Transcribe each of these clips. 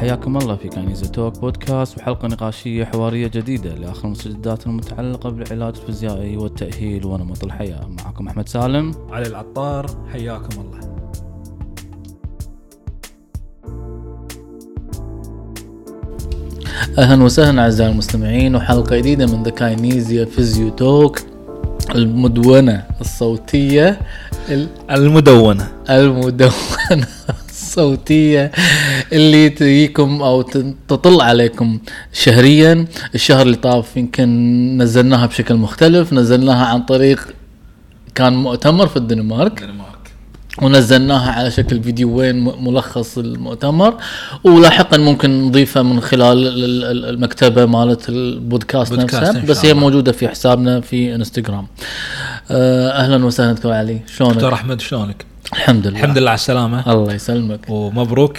حياكم الله في Kinesia Talk بودكاست وحلقة نقاشية حوارية جديدة لآخر المستجدات المتعلقة بالعلاج الفيزيائي والتأهيل ونمط الحياة. معكم أحمد سالم. علي العطار حياكم الله. أهلا وسهلا أعزائي المستمعين وحلقة جديدة من the Kinesia Physio Talk المدونة الصوتية ال- المدونة. المدونة الصوتية. اللي تجيكم ت- تطل عليكم شهريا. الشهر اللي طاف يمكن نزلناها بشكل مختلف. نزلناها عن طريق كان مؤتمر في الدنمارك. دنمارك. ونزلناها على شكل فيديوين ملخص المؤتمر. ولاحقا ممكن نضيفها من خلال ال- ال- المكتبة مالت البودكاست بودكاست نفسها. بس هي. موجودة في حسابنا في إنستغرام. آه، أهلا وسهلا دكتور علي. شلونك؟ دكتور أحمد شلونك؟ الحمد لله. الحمد لله على السلامة. الله يسلمك. ومبروك.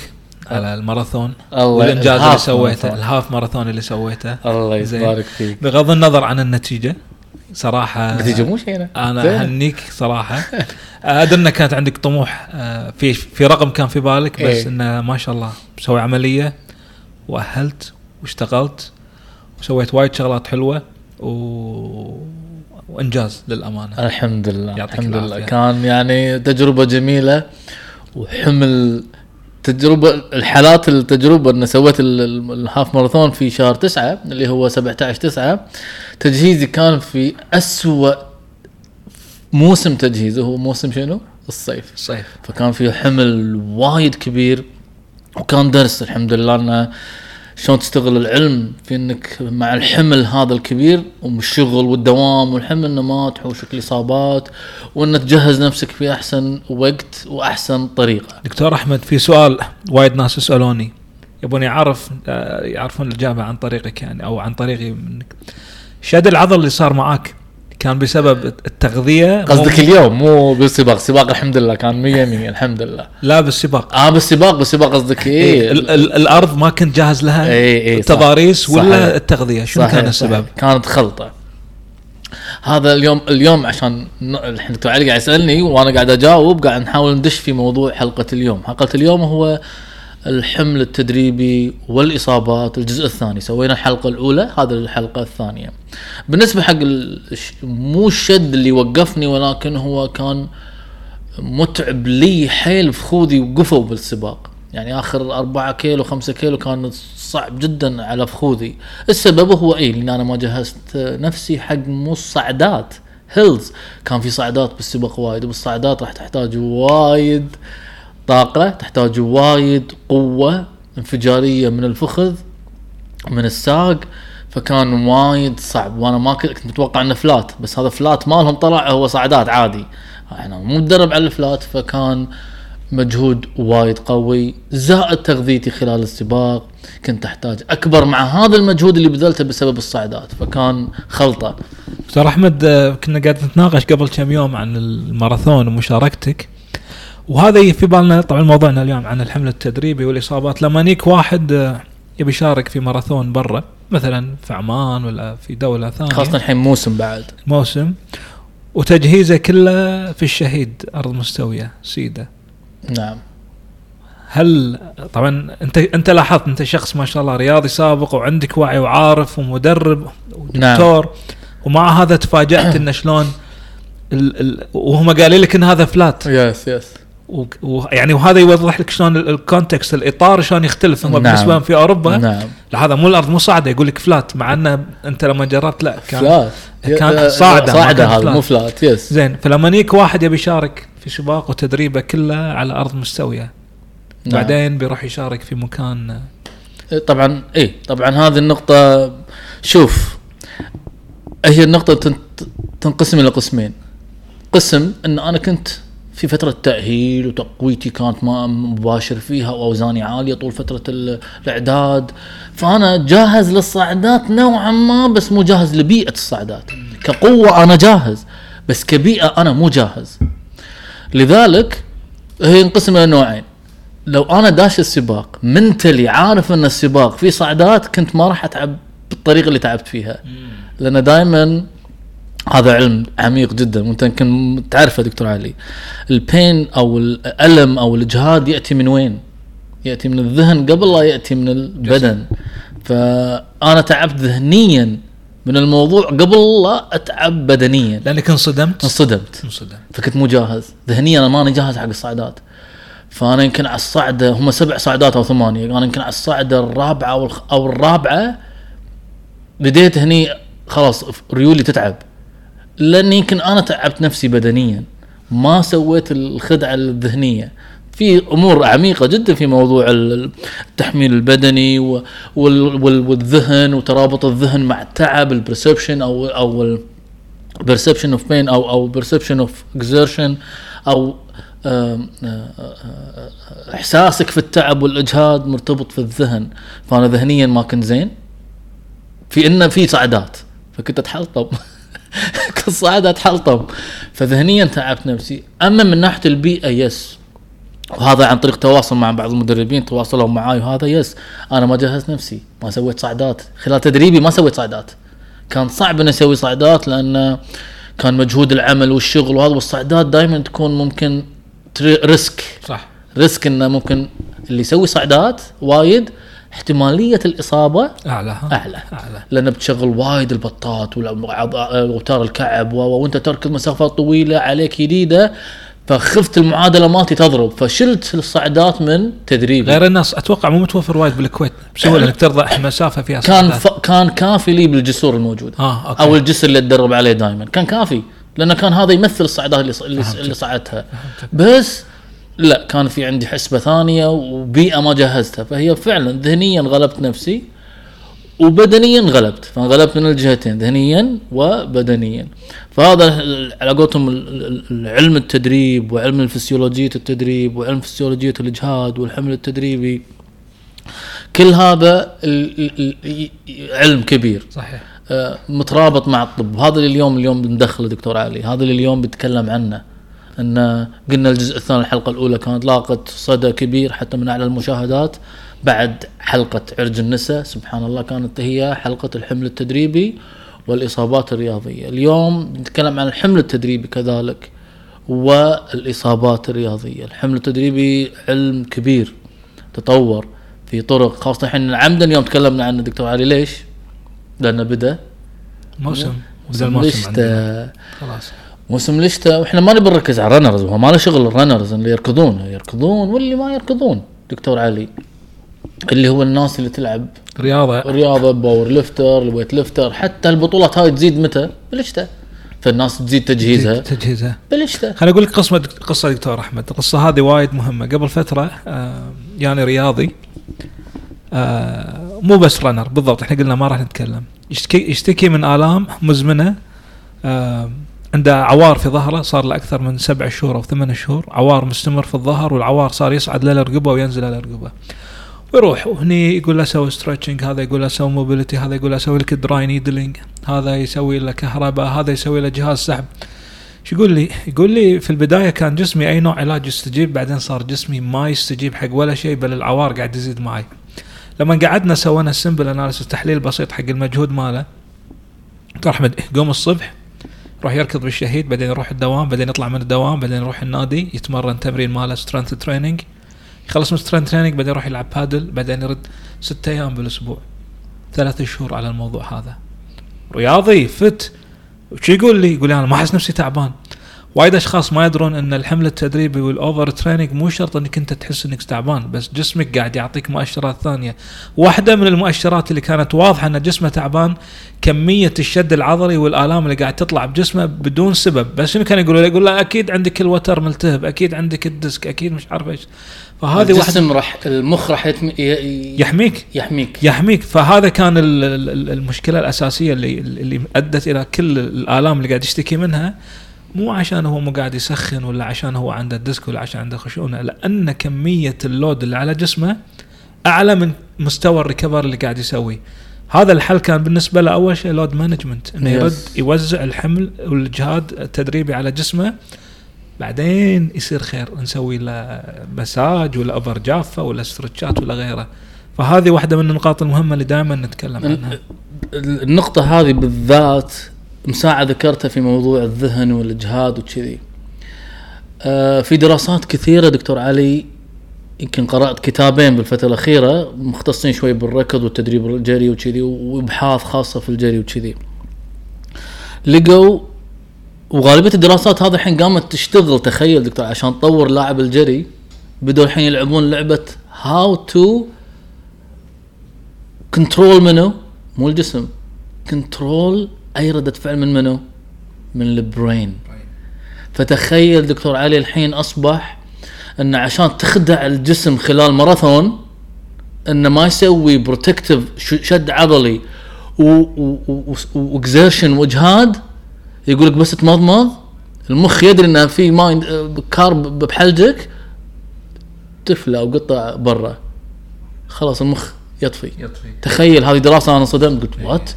على الماراثون والانجاز اللي سويته. الهاف ماراثون اللي سويته الله. يبارك فيك بغض النظر عن النتيجة صراحة نتيجة مو شينة أنا. أهنيك صراحة أدري انك كانت عندك طموح آه، في في رقم كان في بالك بس إيه. إنه ما شاء الله مسوي عملية وأهلت واشتغلت وسويت وايد شغلات حلوة و... وإنجاز للأمانة الحمد لله يعطيك الحمد لله. كان يعني تجربة جميلة وحمل تجربة الحالات التجربة ان سويت ال- ال- ال half marathon في شهر تسعة اللي هو 17 تسعة. تجهيزي كان في أسوأ موسم تجهيزه هو موسم شنو؟ الصيف. صيف. فكان في حمل وايد كبير وكان درس الحمد لله إنه شلون تستغل العلم في إنك مع الحمل هذا الكبير والشغل والدوام والحمل إنه ما تحوشك الإصابات وان تجهز نفسك في أحسن وقت وأحسن طريقة. دكتور أحمد في سؤال وايد ناس يسألوني. يبون يعرف آه، يعرفون الإجابة عن طريقك يعني أو عن طريقي منك. شد العضل اللي صار معاك؟ كان بسبب التغذية قصدك مو- اليوم مو بالسباق، السباق الحمد لله كان 100 100 الحمد لله. لا بالسباق آه بالسباق بالسباق قصدك إيه ال- ال- الأرض ما كنت جاهز لها إيه، إيه، صح. التضاريس ولا صحيح. التغذية شنو كان السبب؟ صحيح. كانت خلطة هذا اليوم اليوم عشان الحين دكتور علي قاعد يسألني وأنا قاعد أجاوب قاعد نحاول ندش في موضوع حلقة اليوم، حلقة اليوم هو الحمل التدريبي والإصابات الجزء الثاني. سوينا الحلقة الأولى هذا الحلقة الثانية. بالنسبة حق مو الشد اللي وقفني ولكن هو كان متعب لي حيل فخوذي وقفوا بالسباق. يعني آخر أربعة كيلو خمسة كيلو كان صعب جدا على فخوذي السبب هو إيه؟ لأن أنا ما جهزت نفسي حق مو الصعدات hills كان في صعدات بالسباق وايد وبالصعدات راح تحتاج وايد طاقة تحتاج وايد قوة انفجارية من الفخذ من الساق فكان وايد صعب. وأنا ما كنت متوقع إنه flat بس هذا flat مالهم طلع هو صعدات عادي. أنا مو متدرب على الفلات فكان مجهود وايد قوي. زائد تغذيتي خلال السباق كنت أحتاج أكبر مع هذا المجهود اللي بذلته بسبب الصعدات فكان خلطة. دكتور أحمد آه، كنا قاعد نتناقش قبل كم يوم عن الماراثون ومشاركتك. وهذا في بالنا طبعا موضوعنا اليوم عن الحمل التدريبي والإصابات. لما يجيك واحد آه، يبي يشارك في ماراثون برا مثلا في عمان ولا في دولة ثانية. خاصة الحين موسم بعد. موسم. وتجهيزه كله في الشهيد أرض مستوية سيدة. نعم. هل طبعا أنت أنت لاحظت أنت شخص ما شاء الله رياضي سابق وعندك وعي وعارف ومدرب ودكتور. ومع هذا تفاجأت إنه شلون ال ال وهم قالوا لك إن هذا flat yes yes ويعني وهذا يوضح لك شلون ال- ال context الإطار شلون يختلف هم نعم. بالنسبة لهم في أوروبا نعم لا هذا مو الأرض مو صاعدة يقول لك flat مع أنه أنت لما جربت لا كان flat كان صاعدة كان هذا. مو فلات يس زين فلما يجيك واحد يبي يشارك في سباق وتدريبه كله على أرض مستوية نعم. بعدين بيروح يشارك في مكان طبعا إيه طبعا هذه النقطة شوف هي النقطة تن- تنقسم إلى قسمين قسم أن أنا كنت في فترة تأهيل وتقويتي كانت ما مباشر فيها وأوزاني عالية طول فترة ال- الإعداد فأنا جاهز للصعدات نوعا ما بس مو جاهز لبيئة الصعدات كقوة أنا جاهز بس كبيئة أنا مو جاهز. لذلك هي انقسم إلى نوعين. لو أنا داش السباق منتلي عارف إن السباق فيه صعدات كنت ما راح أتعب بالطريقة اللي تعبت فيها. لأن دائما هذا علم عميق جدا وأنت يمكن تعرفه دكتور علي. البين أو الألم أو الإجهاد يأتي من وين؟ يأتي من الذهن قبل لا يأتي من البدن. فأنا تعبت ذهنيا من الموضوع قبل لا أتعب بدنيا. لأنك انصدمت؟ انصدمت. انصدمت. فكنت مو جاهز. ذهنيا أنا ماني جاهز حق الصعدات فأنا يمكن على الصعدة هم سبع صعدات أو ثمانية. أنا يمكن على الصعدة الرابعة أو الرابعة بديت هني خلاص ريولي تتعب. لأن يمكن أنا تعبت نفسي بدنيا. ما سويت الخدعة الذهنية. في أمور عميقة جدا في موضوع ال- التحميل البدني والذهن وترابط الذهن مع التعب البرسبشن أو أو perception اوف بين أو أو perception اوف exertion أو إحساسك في التعب والإجهاد مرتبط في الذهن. فأنا ذهنيا ما كنت زين. في انه في صعدات فكنت أتحلطم. صاعد اتحلطم فذهنيا تعبت نفسي. أما من ناحية البيئة yes. وهذا عن طريق تواصل مع بعض المدربين تواصلوا معاي وهذا yes. أنا ما جهزت نفسي. ما سويت صعدات. خلال تدريبي ما سويت صعدات. كان صعب إني أسوي صعدات لأن كان مجهود العمل والشغل وهذا والصعدات دائما تكون ممكن risk صح. risk إنه ممكن اللي يسوي صعدات وايد احتمالية الإصابة أعلى؟ أعلى. أعلى. لأنه بتشغل وايد البطات واوتار الكعب وأنت تركض مسافات طويلة عليك جديده فخفت المعادلة مالتي تضرب فشلت الصعدات من تدريبي. غير الناس أتوقع مو متوفر وايد بالكويت. بسهوله إنك تركض مسافة فيها كان. ف... كان كافي لي بالجسور الموجوده آه أوكي. أو الجسر اللي اتدرب عليه دائما كان كافي. لأنه كان هذا يمثل الصعدات اللي ص- اللي, اللي صعدتها. بس لا كان في عندي حسبة ثانية وبيئة ما جهزتها. فهي فعلا ذهنيا غلبت نفسي وبدنيا غلبت. فانغلبت من الجهتين ذهنيا وبدنيا. فهذا على قولتهم علم التدريب وعلم الفسيولوجية التدريب وعلم فسيولوجية الإجهاد والحمل التدريبي كل هذا علم كبير. صحيح. آه، مترابط مع الطب. هذا اللي اليوم اليوم بندخله دكتور علي. هذا اللي اليوم بنتكلم عنه. أن قلنا الجزء الثاني الحلقة الأولى كانت لاقت صدى كبير حتى من أعلى المشاهدات بعد حلقة عرج النساء. سبحان الله كانت هي حلقة الحمل التدريبي والإصابات الرياضية. اليوم بنتكلم عن الحمل التدريبي كذلك والإصابات الرياضية. الحمل التدريبي علم كبير تطور في طرق خاصة إحنا عمدا اليوم تكلمنا عنه. دكتور علي ليش؟ لأنه بدأ موسم. موسم. خلاص. موسم الشتاء وإحنا ما نبي نركز على ال runners ما له شغل ال runners اللي يركضون يركضون واللي ما يركضون. دكتور علي اللي هو الناس اللي تلعب رياضة. رياضة power lifter ال weight lifter حتى البطولات هاي تزيد متى؟ بالشتاء فالناس تزيد تجهيزها. تجهيزها. بالشتاء خليني أقول لك قصة قصة دكتور أحمد. القصة هذه وايد مهمة. قبل فترة آه يعني رياضي آه مو بس runner بالضبط. إحنا قلنا ما راح نتكلم. يشتكي يشتكي من آلام مزمنة آه عنده عوار في ظهره صار له أكثر من سبع شهور أو ثمان شهور عوار مستمر في الظهر والعوار صار يصعد للرقبه وينزل على الرقبه ويروح وهني يقول له سوي stretching هذا يقول له سوي mobility هذا يقول له سوي لك dry needling هذا يسوي له كهرباء هذا يسوي له جهاز سحب شو يقول لي؟ يقول لي في البداية كان جسمي أي نوع علاج يستجيب بعدين صار جسمي ما يستجيب حق ولا شيء بل العوار قاعد يزيد معي. لما قعدنا سوينا ال simple analysis تحليل بسيط حق المجهود ماله دكتور أحمد قوم الصبح يروح يركض بالشهيد بعدين يروح الدوام بعدين يطلع من الدوام بعدين يروح النادي يتمرن تمرين ماله strength training يخلص من strength training بعدين يروح يلعب بادل بعدين يرد ستة أيام بالأسبوع. ثلاثة شهور على الموضوع هذا. رياضي fit. وش يقول لي؟ يقول لي أنا ما أحس نفسي تعبان. وايد أشخاص ما يدرون إن الحمل التدريبي وال over training مو شرط إنك أنت تحس إنك تعبان بس جسمك قاعد يعطيك مؤشرات ثانية. واحدة من المؤشرات اللي كانت واضحة إن جسمه تعبان كمية الشد العضلي والآلام اللي قاعد تطلع بجسمه بدون سبب. بس شنو كان يقول له يقول له أكيد عندك الوتر ملتهب أكيد عندك الديسك أكيد مش عارف إيش. فهذه واحدة الجسم راح المخ راح يتم... يحميك. يحميك. يحميك. فهذا كان ال- ال- ال- المشكلة الأساسية اللي اللي أدت إلى كل الآلام اللي قاعد يشتكي منها. مو عشان هو مو قاعد يسخن ولا عشان هو عنده ديسك ولا عشان عنده خشونة لأن كمية ال load اللي على جسمه أعلى من مستوى ال recover اللي قاعد يسويه. هذا الحل كان بالنسبة له أول شيء load management إنه Yes. يرد يوزع الحمل والجهاد التدريبي على جسمه بعدين يصير خير نسوي له مساج ولا ابر جافة ولا stretch ات ولا غيره. فهذه واحدة من النقاط المهمة اللي دائما نتكلم عنها. النقطة هذه بالذات من ساعة ذكرتها في موضوع الذهن والإجهاد وكذي. آه في دراسات كثيرة دكتور علي يمكن قرأت كتابين بالفترة الأخيرة مختصين شوي بالركض والتدريب الجري وكذي وإبحاث خاصة في الجري وكذي لقوا وغالبية الدراسات هذه الحين قامت تشتغل تخيل دكتور عشان تطور لاعب الجري بدوا الحين يلعبون لعبة how to control منو مو الجسم control أي ردة فعل من منو؟ من ال brain. فتخيل دكتور علي الحين أصبح انه عشان تخدع الجسم خلال ماراثون إنه ما يسوي protective شد عضلي و exertion واجهاد يقول لك بس تمضمض المخ يدري إنه في ماي وكارب بحلجك تفله أو قطه برا. خلاص المخ يطفي. يطفي. تخيل هذه دراسة أنا انصدمت قلت what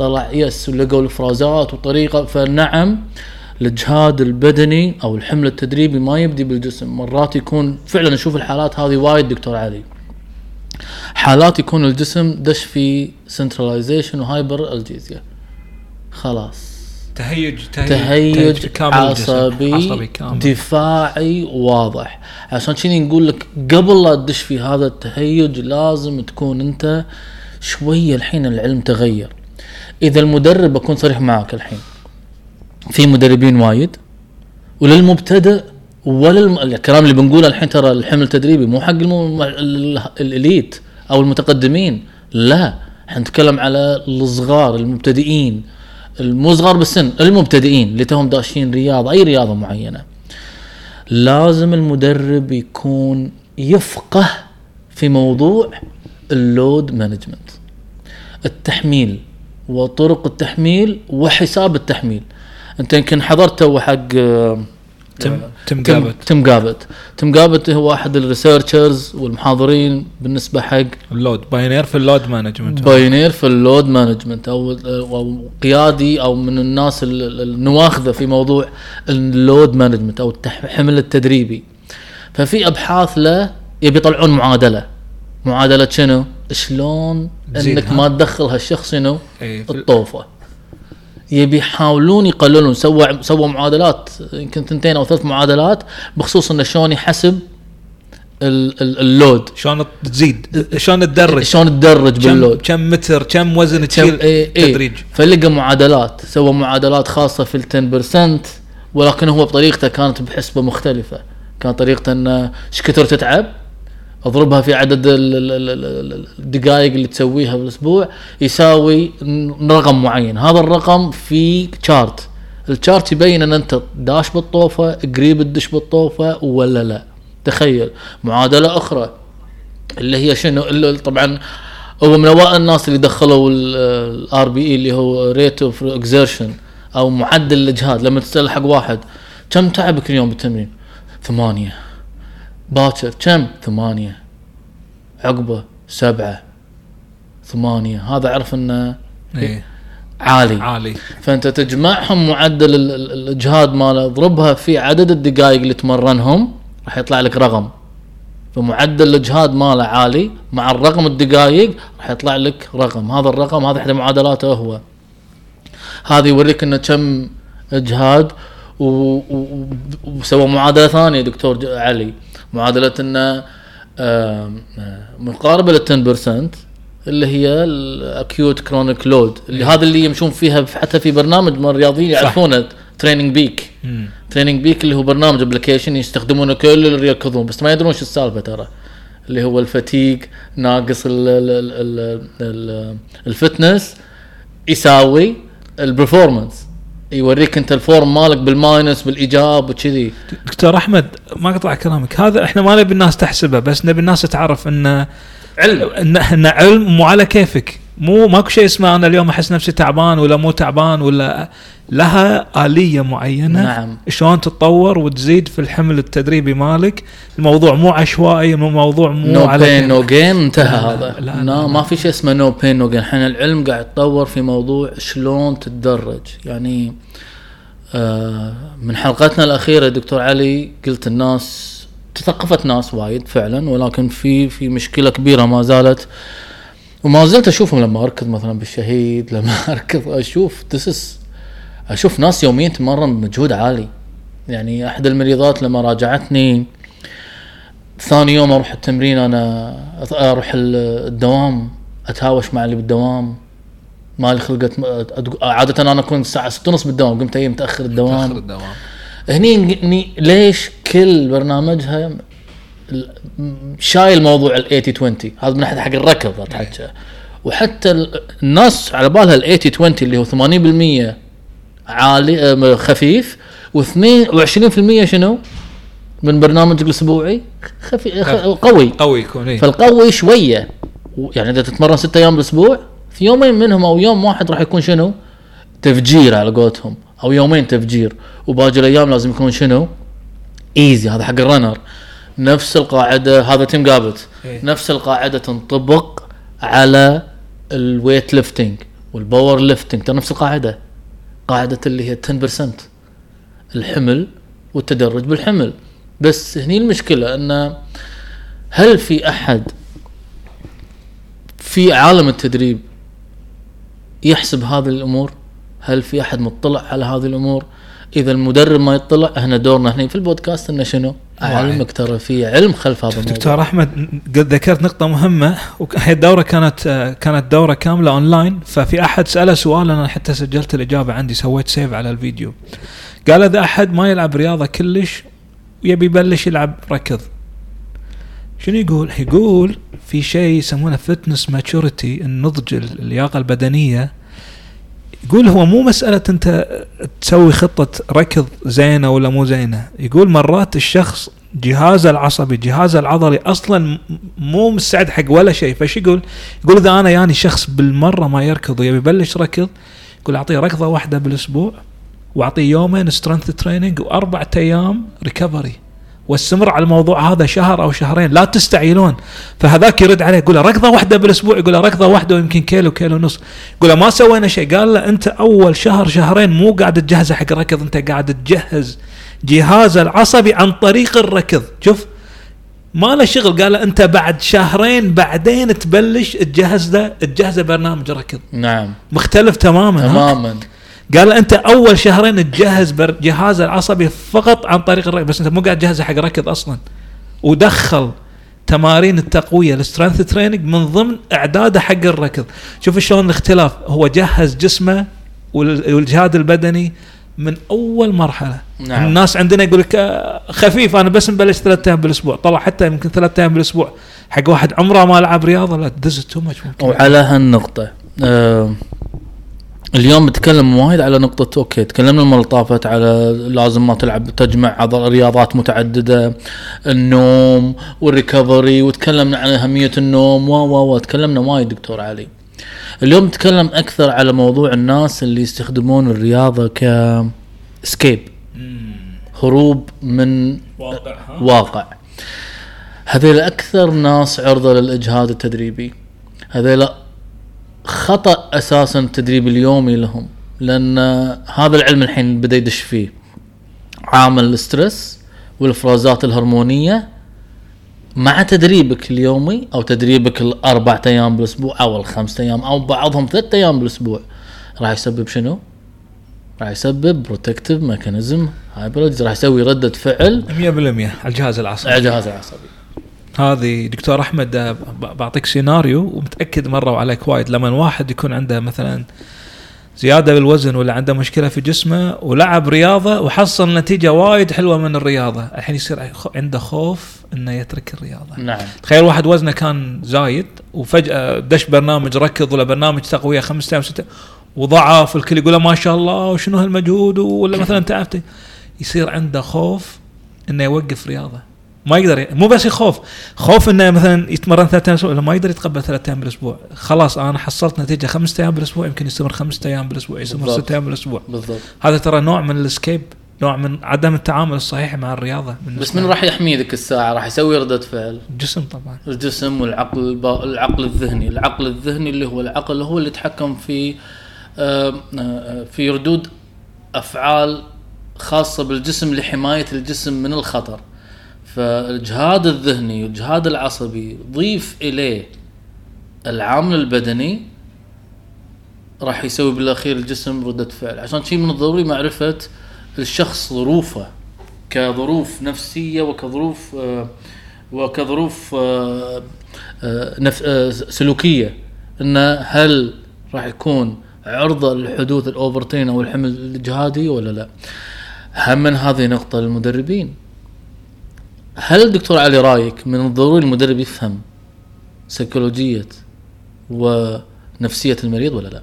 طلع yes ولقوا الإفرازات وطريقة فنعم الاجهاد البدني أو الحمل التدريبي ما يبدي بالجسم. مرات يكون فعلا نشوف الحالات هذه وايد دكتور علي. حالات يكون الجسم دش في centralization و hyperalgesia خلاص. تهيج تهيج, تهيج كامل الجسم. عصبي, عصبي كامل. دفاعي واضح. عشان كذي نقول لك قبل لا تدش في هذا التهيج لازم تكون أنت شوية الحين العلم تغير. إذا المدرب بكون صريح معك الحين. في مدربين وايد وللمبتدئ ولا الم... الكلام اللي بنقوله الحين ترى الحمل التدريبي مو حق الإليت أو المتقدمين لا. إحنا نتكلم على الصغار المبتدئين. المو صغار بالسن المبتدئين اللي توهم داشين رياضة أي رياضة معينة. لازم المدرب يكون يفقه في موضوع ال load management التحميل. وطرق التحميل وحساب التحميل. أنت يمكن حضرت تو حق آه، تم قابت تم جابت. هو أحد ال researchers والمحاضرين بالنسبة حق ال load pioneer في ال load management. pioneer في ال load management. أو أو قيادي أو من الناس ال- ال- النواخذه في موضوع ال load management أو الحمل التدريبي. ففي أبحاث له يبي يطلعون معادلة. معادلة شنو؟ شلون إنك؟ ما تدخل هالشخص شنو؟ ال- الطوفة. يبي يحاولون يقللون. سووا سووا معادلات يمكن ثنتين أو ثلاث معادلات بخصوص إنه شلون يحسب ال- ال- ال load. شلون تزيد شلون تدرج؟ شلون تدرج بال load. كم متر كم وزن تشيل إيه إيه. تدريج؟ فلقى معادلات. سوى معادلات خاصة في ال 10% ولكن هو بطريقته كانت بحسبة مختلفة. كانت طريقته إنه إيش كثر تتعب أضربها في عدد ال- ال- ال- ال- ال- الدقائق اللي تسويها بالاسبوع يساوي رقم معين. هذا الرقم في chart ال chart يبين إن أنت داش بالطوفة قريب تدش بالطوفة ولا لا. تخيل. معادلة أخرى اللي هي شنو؟ اللي طبعا هو من أوائل الناس اللي دخلوا ال RPE اللي هو rate of exertion أو معدل الإجهاد. لما تسأل حق واحد كم تعبك اليوم بالتمرين؟ ثمانية. باكر كم؟ ثمانية. عقبة سبعة. ثمانية. هذا عرف إنه إيه. عالي. عالي. فأنت تجمعهم معدل ال- ال- الاجهاد ماله اضربها في عدد الدقائق اللي تمرنهم راح يطلع لك رقم. فمعدل الاجهاد ماله عالي مع الرقم الدقائق راح يطلع لك رقم. هذا الرقم هذا إحدى معادلاته هو. هذا يوريك إنه كم اجهاد وسوى معادلة ثانية دكتور علي. معادله آه، مقاربة لل 10% اللي هي ال acute chronic load اللي هذا اللي يمشون فيها حتى في برنامج من الرياضيين. يعرفونه Training Peaks. Training Peaks اللي هو برنامج application يستخدمونه كل اللي يركضون بس ما يدرون شو السالفة ترى اللي هو ال fatigue ناقص ال ال ال ال ال ال fitness يساوي ال performance يوريك انت ال form مالك بال minus بالإيجاب وكذي. دكتور أحمد ما اقطع كلامك. هذا إحنا ما نبي الناس تحسبه بس نبي الناس تعرف انه علم. إن إن علم مو على كيفك. مو ماكو شيء اسمه أنا اليوم أحس نفسي تعبان ولا مو تعبان ولا لها آلية معينة. نعم. شلون تتطور وتزيد في الحمل التدريبي مالك. الموضوع مو عشوائي مو موضوع مو no على pain. no gain انتهى لا، هذا. لا، لا, لا، ما في شيء اسمه no pain نو جين الحين العلم قاعد يتطور في موضوع شلون تتدرج. يعني آه من حلقتنا الأخيرة دكتور علي قلت الناس تثقفت ناس وايد فعلا ولكن في في مشكلة كبيرة ما زالت. وما زلت أشوفهم لما أركض مثلا بالشهيد لما أركض أشوف تسس أشوف ناس يوميا تمرن بمجهود عالي. يعني أحد المريضات لما راجعتني ثاني يوم أروح التمرين أنا أروح ال- الدوام أتهاوش مع اللي بالدوام. مالي خلقت أدق- عادة أنا أكون الساعة 6 ونص بالدوام قمت أي متأخر تاخر الدوام الدوام. هني ليش كل برنامجها شايل موضوع ال 80 20 هذا من ناحيه حق الركض أتحكى. وحتى ال- الناس على بالها ال 80 20 اللي هو 80% عالي آه، خفيف و22% شنو؟ من برنامجك الأسبوعي خفي خ- قوي قوي يكون إيه. فالقوي شوية يعني إذا تتمرن ستة أيام بالأسبوع في يومين منهم أو يوم واحد راح يكون شنو؟ تفجير على قولتهم أو يومين تفجير وباقي الأيام لازم يكون شنو؟ easy هذا حق ال runner نفس القاعدة هذا تيم جابت إيه. نفس القاعدة تنطبق على ال weight lifting وال power lifting ترى نفس القاعدة قاعدة اللي هي 10% الحمل والتدرج بالحمل بس هني المشكلة إن هل في أحد في عالم التدريب يحسب هذه الأمور؟ هل في أحد مطلع على هذه الأمور؟ إذا المدرب ما يطلع إحنا دورنا هنا في البودكاست إنه شنو؟ اعلمك ترى في علم خلف هذا الموضوع. دكتور أحمد قد ذكرت نقطة مهمة وهي الدورة كانت آه، كانت دورة كاملة اونلاين ففي أحد سأله سؤال أنا حتى سجلت الإجابة عندي سويت save على الفيديو. قال إذا أحد ما يلعب رياضة كلش ويبي يبلش يلعب ركض. شنو يقول؟ يقول في شيء يسمونه fitness maturity النضج اللياقه البدنية يقول هو مو مسألة أنت تسوي خطة ركض زينة ولا مو زينة. يقول مرات الشخص جهازه العصبي جهازه العضلي أصلا م- مو مستعد حق ولا شيء. فش يقول؟ يقول إذا أنا يعني شخص بالمرة ما يركض ويبي يبلش ركض يقول أعطيه ركضة واحدة بالأسبوع وأعطيه يومين strength training وأربعة أيام recovery واستمر على الموضوع هذا شهر أو شهرين لا تستعجلون فهذاك يرد عليه يقول له ركضة واحدة بالأسبوع يقول له ركضة واحدة ويمكن كيلو كيلو ونص. يقول له ما سوينا شيء؟ قال له أنت أول شهر شهرين مو قاعد تجهزه حق الركض أنت قاعد تجهز جهازه العصبي عن طريق الركض. شوف ما له شغل. قال له أنت بعد شهرين بعدين تبلش تجهز له تجهز برنامج ركض. نعم. مختلف تماما؟ تماما. قال له أنت أول شهرين تجهز بر- جهازه العصبي فقط عن طريق الركض بس أنت مو قاعد تجهزه حق ركض أصلا. ودخل تمارين التقوية ال strength training من ضمن إعداده حق الركض. شوف شلون الاختلاف. هو جهز جسمه وال- والإجهاد البدني من أول مرحلة. نعم. الناس عندنا يقول لك آه، خفيف أنا بس مبلش ثلاث أيام بالأسبوع. طلع حتى يمكن ثلاث أيام بالأسبوع. حق واحد عمره ما لعب رياضة لا that's too much وعلى هالنقطة آه اليوم بتكلم وايد على نقطة أوكي تكلمنا المرة اللي طافت على لازم ما تلعب تجمع عضل رياضات متعددة النوم وال recovery وتكلمنا عن أهمية النوم و و و تكلمنا وايد دكتور علي. اليوم نتكلم أكثر على موضوع الناس اللي يستخدمون الرياضة ك escape هروب من واقع؟ واقع. هذيل أكثر ناس عرضة للإجهاد التدريبي. هذيل خطأ أساسا التدريب اليومي لهم لأن هذا العلم الحين بدأ يدش فيه. عامل ال stress والإفرازات الهرمونية مع تدريبك اليومي أو تدريبك الاربع أيام بالأسبوع أو الخمس أيام أو بعضهم ثلاث أيام بالأسبوع. راح يسبب شنو؟ راح يسبب protective mechanism هايبرد راح يسوي ردة فعل 100% على الجهاز العصبي. على الجهاز العصبي. هذه دكتور أحمد آه، بعطيك سيناريو ومتأكد مروا عليك وايد. لما واحد يكون عنده مثلا زيادة بالوزن ولا عنده مشكلة في جسمه ولعب رياضة وحصل نتيجة وايد حلوة من الرياضة الحين يصير عنده خوف إنه يترك الرياضة. نعم. تخيل واحد وزنه كان زايد وفجأة دش برنامج ركض ولا برنامج تقوية خمسة أيام ستة وضعف والكل يقول ما شاء الله وشنو هالمجهود ولا مثلا تعبت. يصير عنده خوف إنه يوقف رياضة. ما يقدر مو بس خوف خوف إنه مثلا يتمرن ثلاث أيام بالأسبوع. لا، ما يقدر يتقبل ثلاث أيام بالأسبوع. خلاص أنا حصلت نتيجة خمسة أيام بالأسبوع يمكن يستمر خمسة أيام بالأسبوع يستمر بالضبط. ستة أيام بالأسبوع. بالضبط. هذا ترى نوع من الإسكيب نوع من عدم التعامل الصحيح مع الرياضة بس من راح يحمي ذيك الساعة؟ راح يسوي ردة فعل. الجسم طبعا. الجسم والعقل الب... العقل الذهني. العقل الذهني اللي هو العقل هو اللي يتحكم في آه، آه، في ردود أفعال خاصة بالجسم لحماية الجسم من الخطر. فالجهاد الذهني والجهاد العصبي ضيف إليه العامل البدني راح يسوي بالأخير الجسم ردة فعل عشان شيء من الضروري معرفة الشخص ظروفه كظروف نفسية وكظروف آه، وكظروف آه، آه، سلوكية انه هل راح يكون عرضة لحدوث ال overtraining أو الحمل الإجهادي ولا لا؟ هم من هذه نقطه للمدربين هل دكتور علي رايك من الضروري المدرب يفهم سيكولوجيه ونفسية المريض ولا لا؟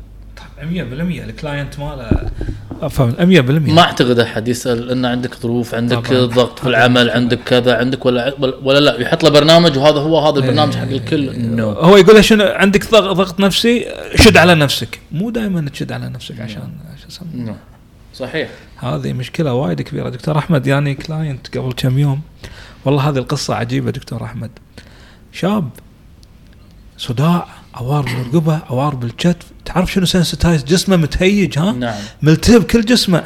100% ال client ماله. أفهم 100% ما أعتقد أحد يسأل إن عندك ظروف عندك طبعاً. ضغط في العمل عندك كذا عندك ولا ولا لا. يحط له برنامج وهذا هو هذا البرنامج حق الكل. no هو يقول له شنو؟ عندك ضغط ضغط نفسي شد على نفسك. مو دائما تشد على نفسك عشان شو اسمه no صحيح. هذه مشكلة وايد كبيرة. دكتور أحمد يعني client قبل كم يوم. والله هذه القصة عجيبة دكتور أحمد. شاب صداع عوار بالرقبة عوار بالكتف. تعرف شنو sensitized جسمه متهيج ها؟ نعم. ملتهب كل جسمه.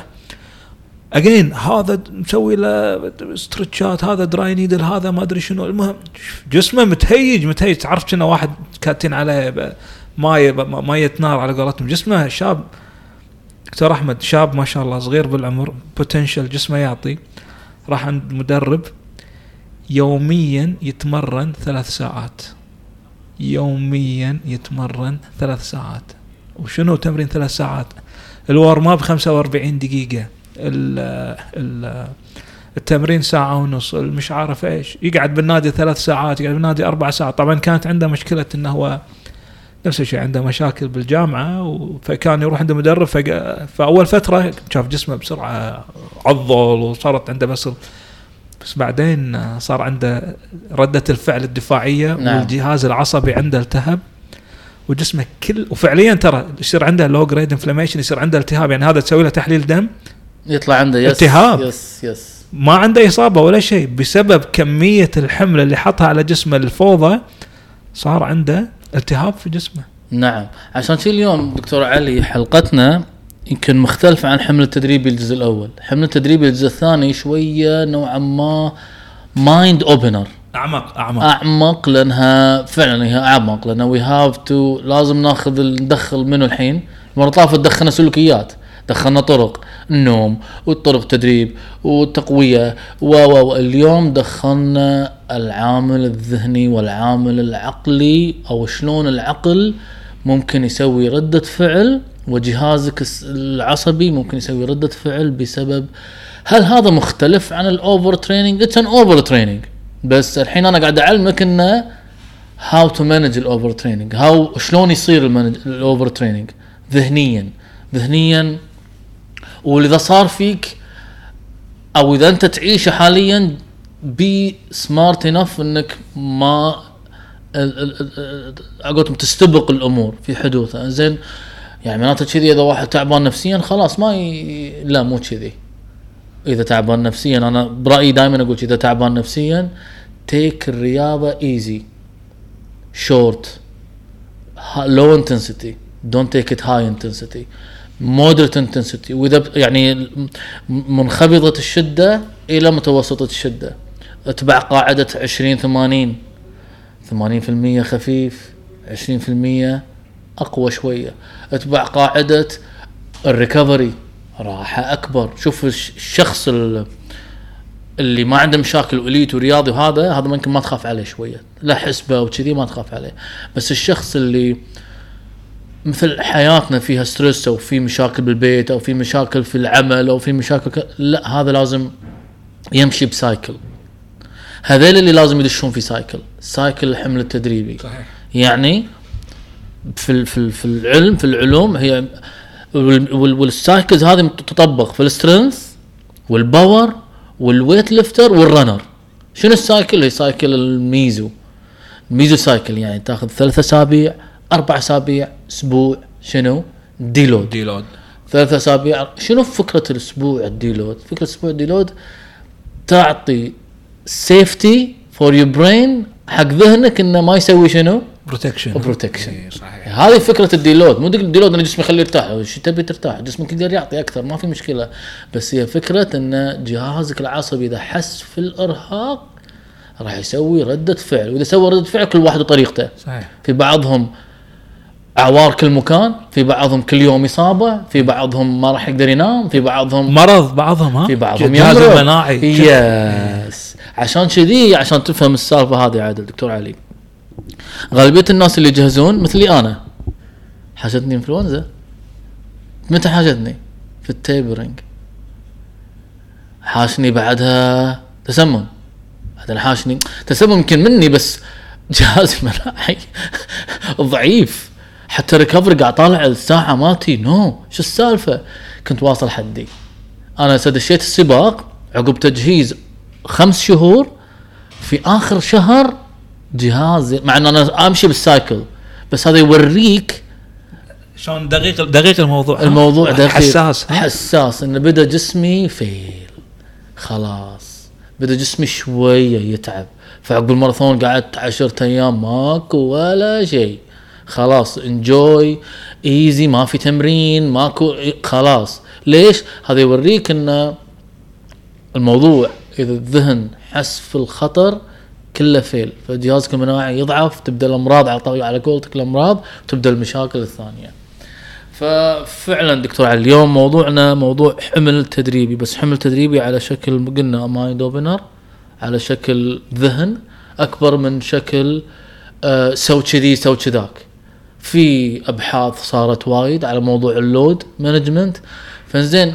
again هذا مسوي له stretch ات هذا dry needle هذا ما أدري شنو. المهم جسمه متهيج متهيج. تعرف كنا واحد كاتين عليه ب- ماية نار على قولتهم. جسمه شاب دكتور أحمد شاب ما شاء الله صغير بالعمر potential جسمه يعطي. راح عند مدرب. يوميا يتمرن ثلاث ساعات. يوميا يتمرن ثلاث ساعات. وشنو تمرين ثلاث ساعات؟ الورم اب 45 دقيقة. ال ال التمرين ساعة ونص. مش عارف إيش. يقعد بالنادي ثلاث ساعات يقعد بالنادي أربع ساعات. طبعا كانت عنده مشكلة إنه هو نفس الشيء عنده مشاكل بالجامعة و- فكان يروح عند مدرب فأول فترة شاف جسمه بسرعة عضل وصارت عنده بس بس بعدين صار عنده ردة الفعل الدفاعية نعم. والجهاز العصبي عنده التهب وجسمه كل وفعليا ترى يصير عنده low grade inflammation يصير عنده التهاب يعني هذا تسوي له تحليل دم يطلع عنده yes التهاب. yes yes ما عنده إصابة ولا شيء بسبب كمية الحمل اللي حطها على جسمه الفوضى صار عنده التهاب في جسمه. نعم. عشان شي اليوم دكتور علي حلقتنا يمكن مختلفة عن حمل التدريبي الجزء الأول. حمل التدريبي الجزء الثاني شوية نوعا ما mind opener أعمق أعمق. أعمق لأنها فعلا هي أعمق لأن we have to لازم ناخذ ندخل منه الحين. المرة طافت دخلنا سلوكيات. دخلنا طرق النوم والطرق تدريب والتقوية. و و اليوم دخلنا العامل الذهني والعامل العقلي أو شلون العقل ممكن يسوي ردة فعل وجهازك العصبي ممكن يسوي ردة فعل بسبب هل هذا مختلف عن ال overtraining؟ it's an overtraining بس الحين أنا قاعد أعلمك انه how to manage ال overtraining how شلون يصير ال overtraining ذهنيا. ذهنيا واذا صار فيك أو إذا أنت تعيشه حاليا be smart enough إنك ما قولتهم تستبق الأمور في حدوثها. زين؟ يعني معناته كذي إذا واحد تعبان نفسيا خلاص ما ي... لا مو كذي. إذا تعبان نفسيا أنا برأيي دائما أقول إذا تعبان نفسيا take الرياضة easy short low intensity don't take it high intensity moderate intensity واذا يعني منخفضة الشدة إلى متوسطة الشدة. أتبع قاعدة 20 80 80% خفيف 20% أقوى شوية. أتبع قاعدة ال recovery راحة أكبر. شوف الش- الشخص ال- اللي ما عنده مشاكل و athlete ورياضي وهذا هذا ممكن ما تخاف عليه شوية. لا حسبة وكذي ما تخاف عليه. بس الشخص اللي مثل حياتنا فيها stress أو في مشاكل بالبيت أو في مشاكل في العمل أو في مشاكل ك... لا هذا لازم يمشي ب cycle هذيل اللي لازم يدشون في cycle cycle الحمل التدريبي. صحيح. يعني في في في العلم في العلوم هي وال- وال- وال cycles هذه تطبق في السترينث والباور والويت ليفتر والرنر شنو السايكل هي سايكل الميزو. الميزو سايكل يعني تاخذ ثلاث أسابيع أربع أسابيع أسبوع شنو؟ deload. deload ثلاث أسابيع شنو فكرة الأسبوع؟ ال deload. فكرة الأسبوع ال deload تعطي safety for your brain حق ذهنك إنه ما يسوي شنو؟ protection protection صحيح. هذه فكرة ال deload. مو ال deload ان جسمي يخليه يرتاح. إيش تبي ترتاح جسمك يقدر يعطي أكثر ما في مشكلة. بس هي فكرة إن جهازك العصبي إذا حس في الإرهاق راح يسوي ردة فعل. وإذا سوى ردة فعل كل واحد وطريقته. صحيح. في بعضهم عوار كل مكان في بعضهم كل يوم إصابة في بعضهم ما راح يقدر ينام في بعضهم مرض بعضهم ها؟ في بعضهم الجهاز يمرض. المناعي yes. عشان كذي عشان تفهم السالفة هذه عادل دكتور علي. غالبية الناس اللي يجهزون مثلي أنا. حاشتني إنفلونزا. متى حاشتني؟ في ال tapering حاشني بعدها تسمم. بعدين حاشني تسمم يمكن مني بس جهازي المناعي ضعيف. حتى recovery قاعد طالع الساعة مالتي no شو السالفة؟ كنت واصل حدي. أنا دشيت السباق عقب تجهيز خمس شهور في آخر شهر جهازي مع إن أنا أمشي بال cycle بس هذا يوريك شلون دقيق دقيق الموضوع؟ الموضوع دقيق. حساس؟ حساس. انه بدأ جسمي fail خلاص. بدأ جسمي شوية يتعب. فعقب الماراثون قعدت عشرة أيام ماكو ولا شيء. خلاص enjoy easy ما في تمرين ماكو خلاص. ليش؟ هذا يوريك إن الموضوع إذا الذهن حس في الخطر كله fail فجهازك المناعي يضعف تبدأ الأمراض على طريق على قولتك الأمراض تبدأ المشاكل الثانية. ففعلا دكتور علي اليوم موضوعنا موضوع حمل تدريبي. بس حمل تدريبي على شكل قلنا mind opener على شكل ذهن أكبر من شكل آه سو كذي سو كذاك. في أبحاث صارت وايد على موضوع ال load management فزين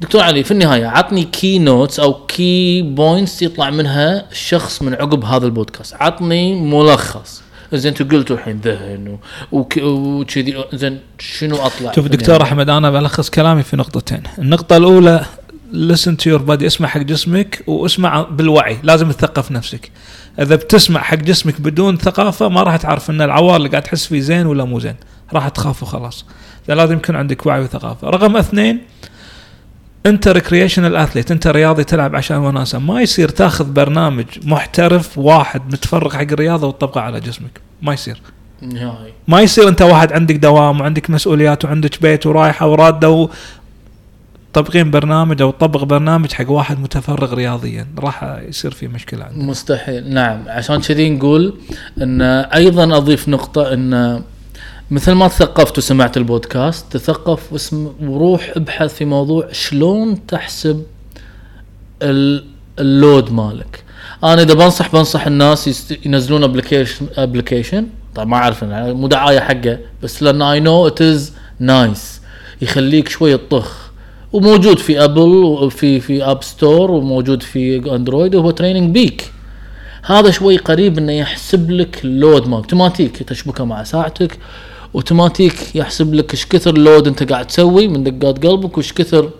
دكتور علي في النهاية عطني key notes أو key points يطلع منها الشخص من عقب هذا البودكاست. عطني ملخص. زين أنتوا قلتوا الحين ذهن وكذي زين شنو أطلع شوف دكتور؟ أحمد أنا بلخص كلامي في نقطتين. النقطة الأولى listen to your body اسمع حق جسمك واسمع بالوعي. لازم تثقف نفسك. إذا بتسمع حق جسمك بدون ثقافة ما راح تعرف إن العوار اللي قاعد تحس فيه زين ولا مو زين. راح تخاف وخلاص. لازم يكون عندك وعي وثقافة. رقم اثنين أنت ريكريشنال اثليت أنت رياضي تلعب عشان وناسة. ما يصير تاخذ برنامج محترف واحد متفرغ حق الرياضة وتطبقه على جسمك. ما يصير. نهائي. ما يصير أنت واحد عندك دوام وعندك مسؤوليات وعندك بيت ورايحة وراده. طبقين برنامج أو طبق برنامج حق واحد متفرغ رياضيا. راح يصير في مشكلة عندك مستحيل. نعم. عشان كذي نقول إن أيضا أضيف نقطة إن مثل ما تثقفت وسمعت البودكاست تثقف واسمع وروح ابحث في موضوع شلون تحسب ال- ال load مالك. أنا إذا بنصح بنصح الناس ينزلون application application طبعا ما أعرف مو دعاية حقه بس لأن I know it is nice يخليك شوية طخ وموجود في Apple وفي في App Store وموجود في Android وهو Training Peak هذا شوي قريب إنه يحسب لك ال load مالك اوتوماتيك تشبكه مع ساعتك اوتوماتيك يحسب لك إيش كثر load أنت قاعد تسوي من دقات قلبك وإيش كثر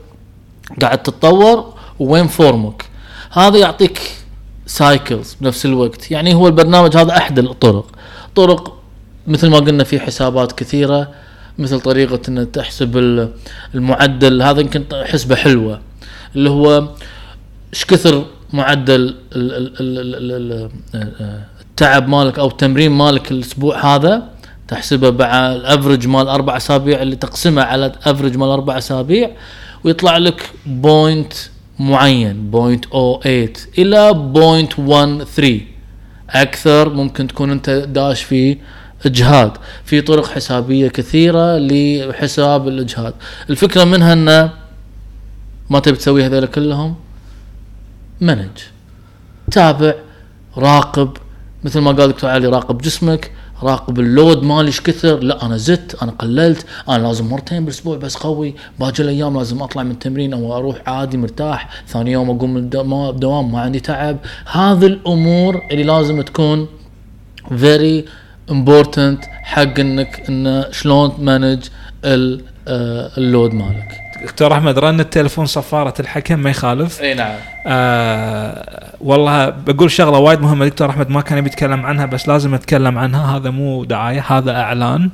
قاعد تتطور وين form ك هذا يعطيك cycles بنفس الوقت. يعني هو البرنامج هذا أحد الطرق. طرق مثل ما قلنا في حسابات كثيرة مثل طريقة ان تحسب ال- المعدل هذا يمكن حسبة حلوة. اللي هو إيش كثر معدل ال- ال- ال- ال- ال- التعب مالك أو التمرين مالك الأسبوع هذا تحسبه مع ال average مال أربع أسابيع اللي تقسمه على ال average مال أربع أسابيع ويطلع لك point معين point أو 8 إلى point 13 أكثر ممكن تكون أنت داش في اجهاد في طرق حسابية كثيرة لحساب الاجهاد الفكرة منها انه ما تبي تسوي هذول كلهم؟ manage تابع راقب. مثل ما قال دكتور علي راقب جسمك راقب ال load مالي إيش كثر؟ لا أنا زدت أنا قللت أنا لازم مرتين بالأسبوع بس قوي. باقي الأيام لازم أطلع من التمرين أو أروح عادي مرتاح. ثاني يوم أقوم الدوام ما عندي تعب. هذه الأمور اللي لازم تكون very important حق إنك إن شلون ت manage آه، ال load مالك. دكتور أحمد رن التليفون صفارة الحكم ما يخالف. إي نعم. آه والله بقول شغلة وايد مهمة دكتور أحمد ما كان يبي يتكلم عنها بس لازم أتكلم عنها. هذا مو دعاية هذا إعلان.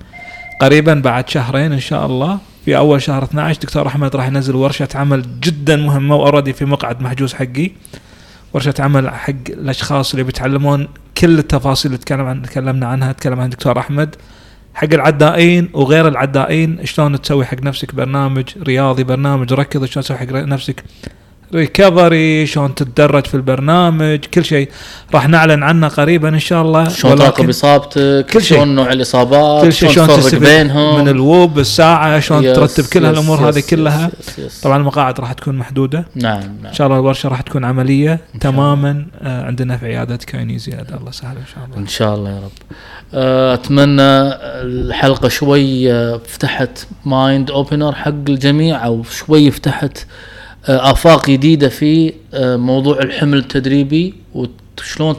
قريبا بعد شهرين إن شاء الله في أول شهر 12 دكتور أحمد راح ينزل ورشة عمل جدا مهمة وأوريدي في مقعد محجوز حقي. ورشة عمل حق الأشخاص اللي بيتعلمون كل التفاصيل اللي تكلم عن تكلمنا عنها تكلم عن دكتور أحمد. حق العدائين وغير العدائين شلون تسوي حق نفسك برنامج رياضي برنامج ركض شلون تسوي حق نفسك ريكفري شلون تتدرج في البرنامج كل شيء. راح نعلن عنه قريبا إن شاء الله. شلون تراقب إصابتك كل شيء. شلون نوع الإصابات كل شيء شلون تفرق بينهم. من ال WHOOP الساعة شلون yes، ترتب كل هالأمور هذه yes، كلها. yes، yes. طبعا المقاعد راح تكون محدودة. نعم نعم. إن شاء الله الورشة راح تكون عملية. تماما. آه، عندنا في عيادة كايني زيادة. الله سهل إن شاء الله. إن شاء الله يا رب. آه، أتمنى الحلقة شوي آه، فتحت mind opener حق الجميع أو شوي فتحت آفاق جديدة في آه، موضوع الحمل التدريبي وشلون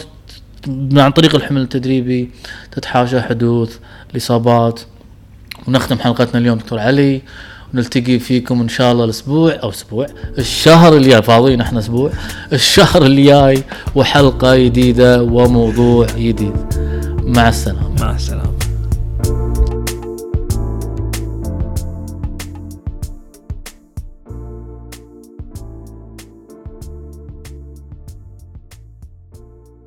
عن طريق الحمل التدريبي تتحاشى حدوث الإصابات. ونختم حلقتنا اليوم دكتور علي. ونلتقي فيكم إن شاء الله الأسبوع أو أسبوع الشهر الجاي فاضيين إحنا أسبوع. الشهر الجاي وحلقة جديدة وموضوع جديد. مع السلامة. مع السلامة.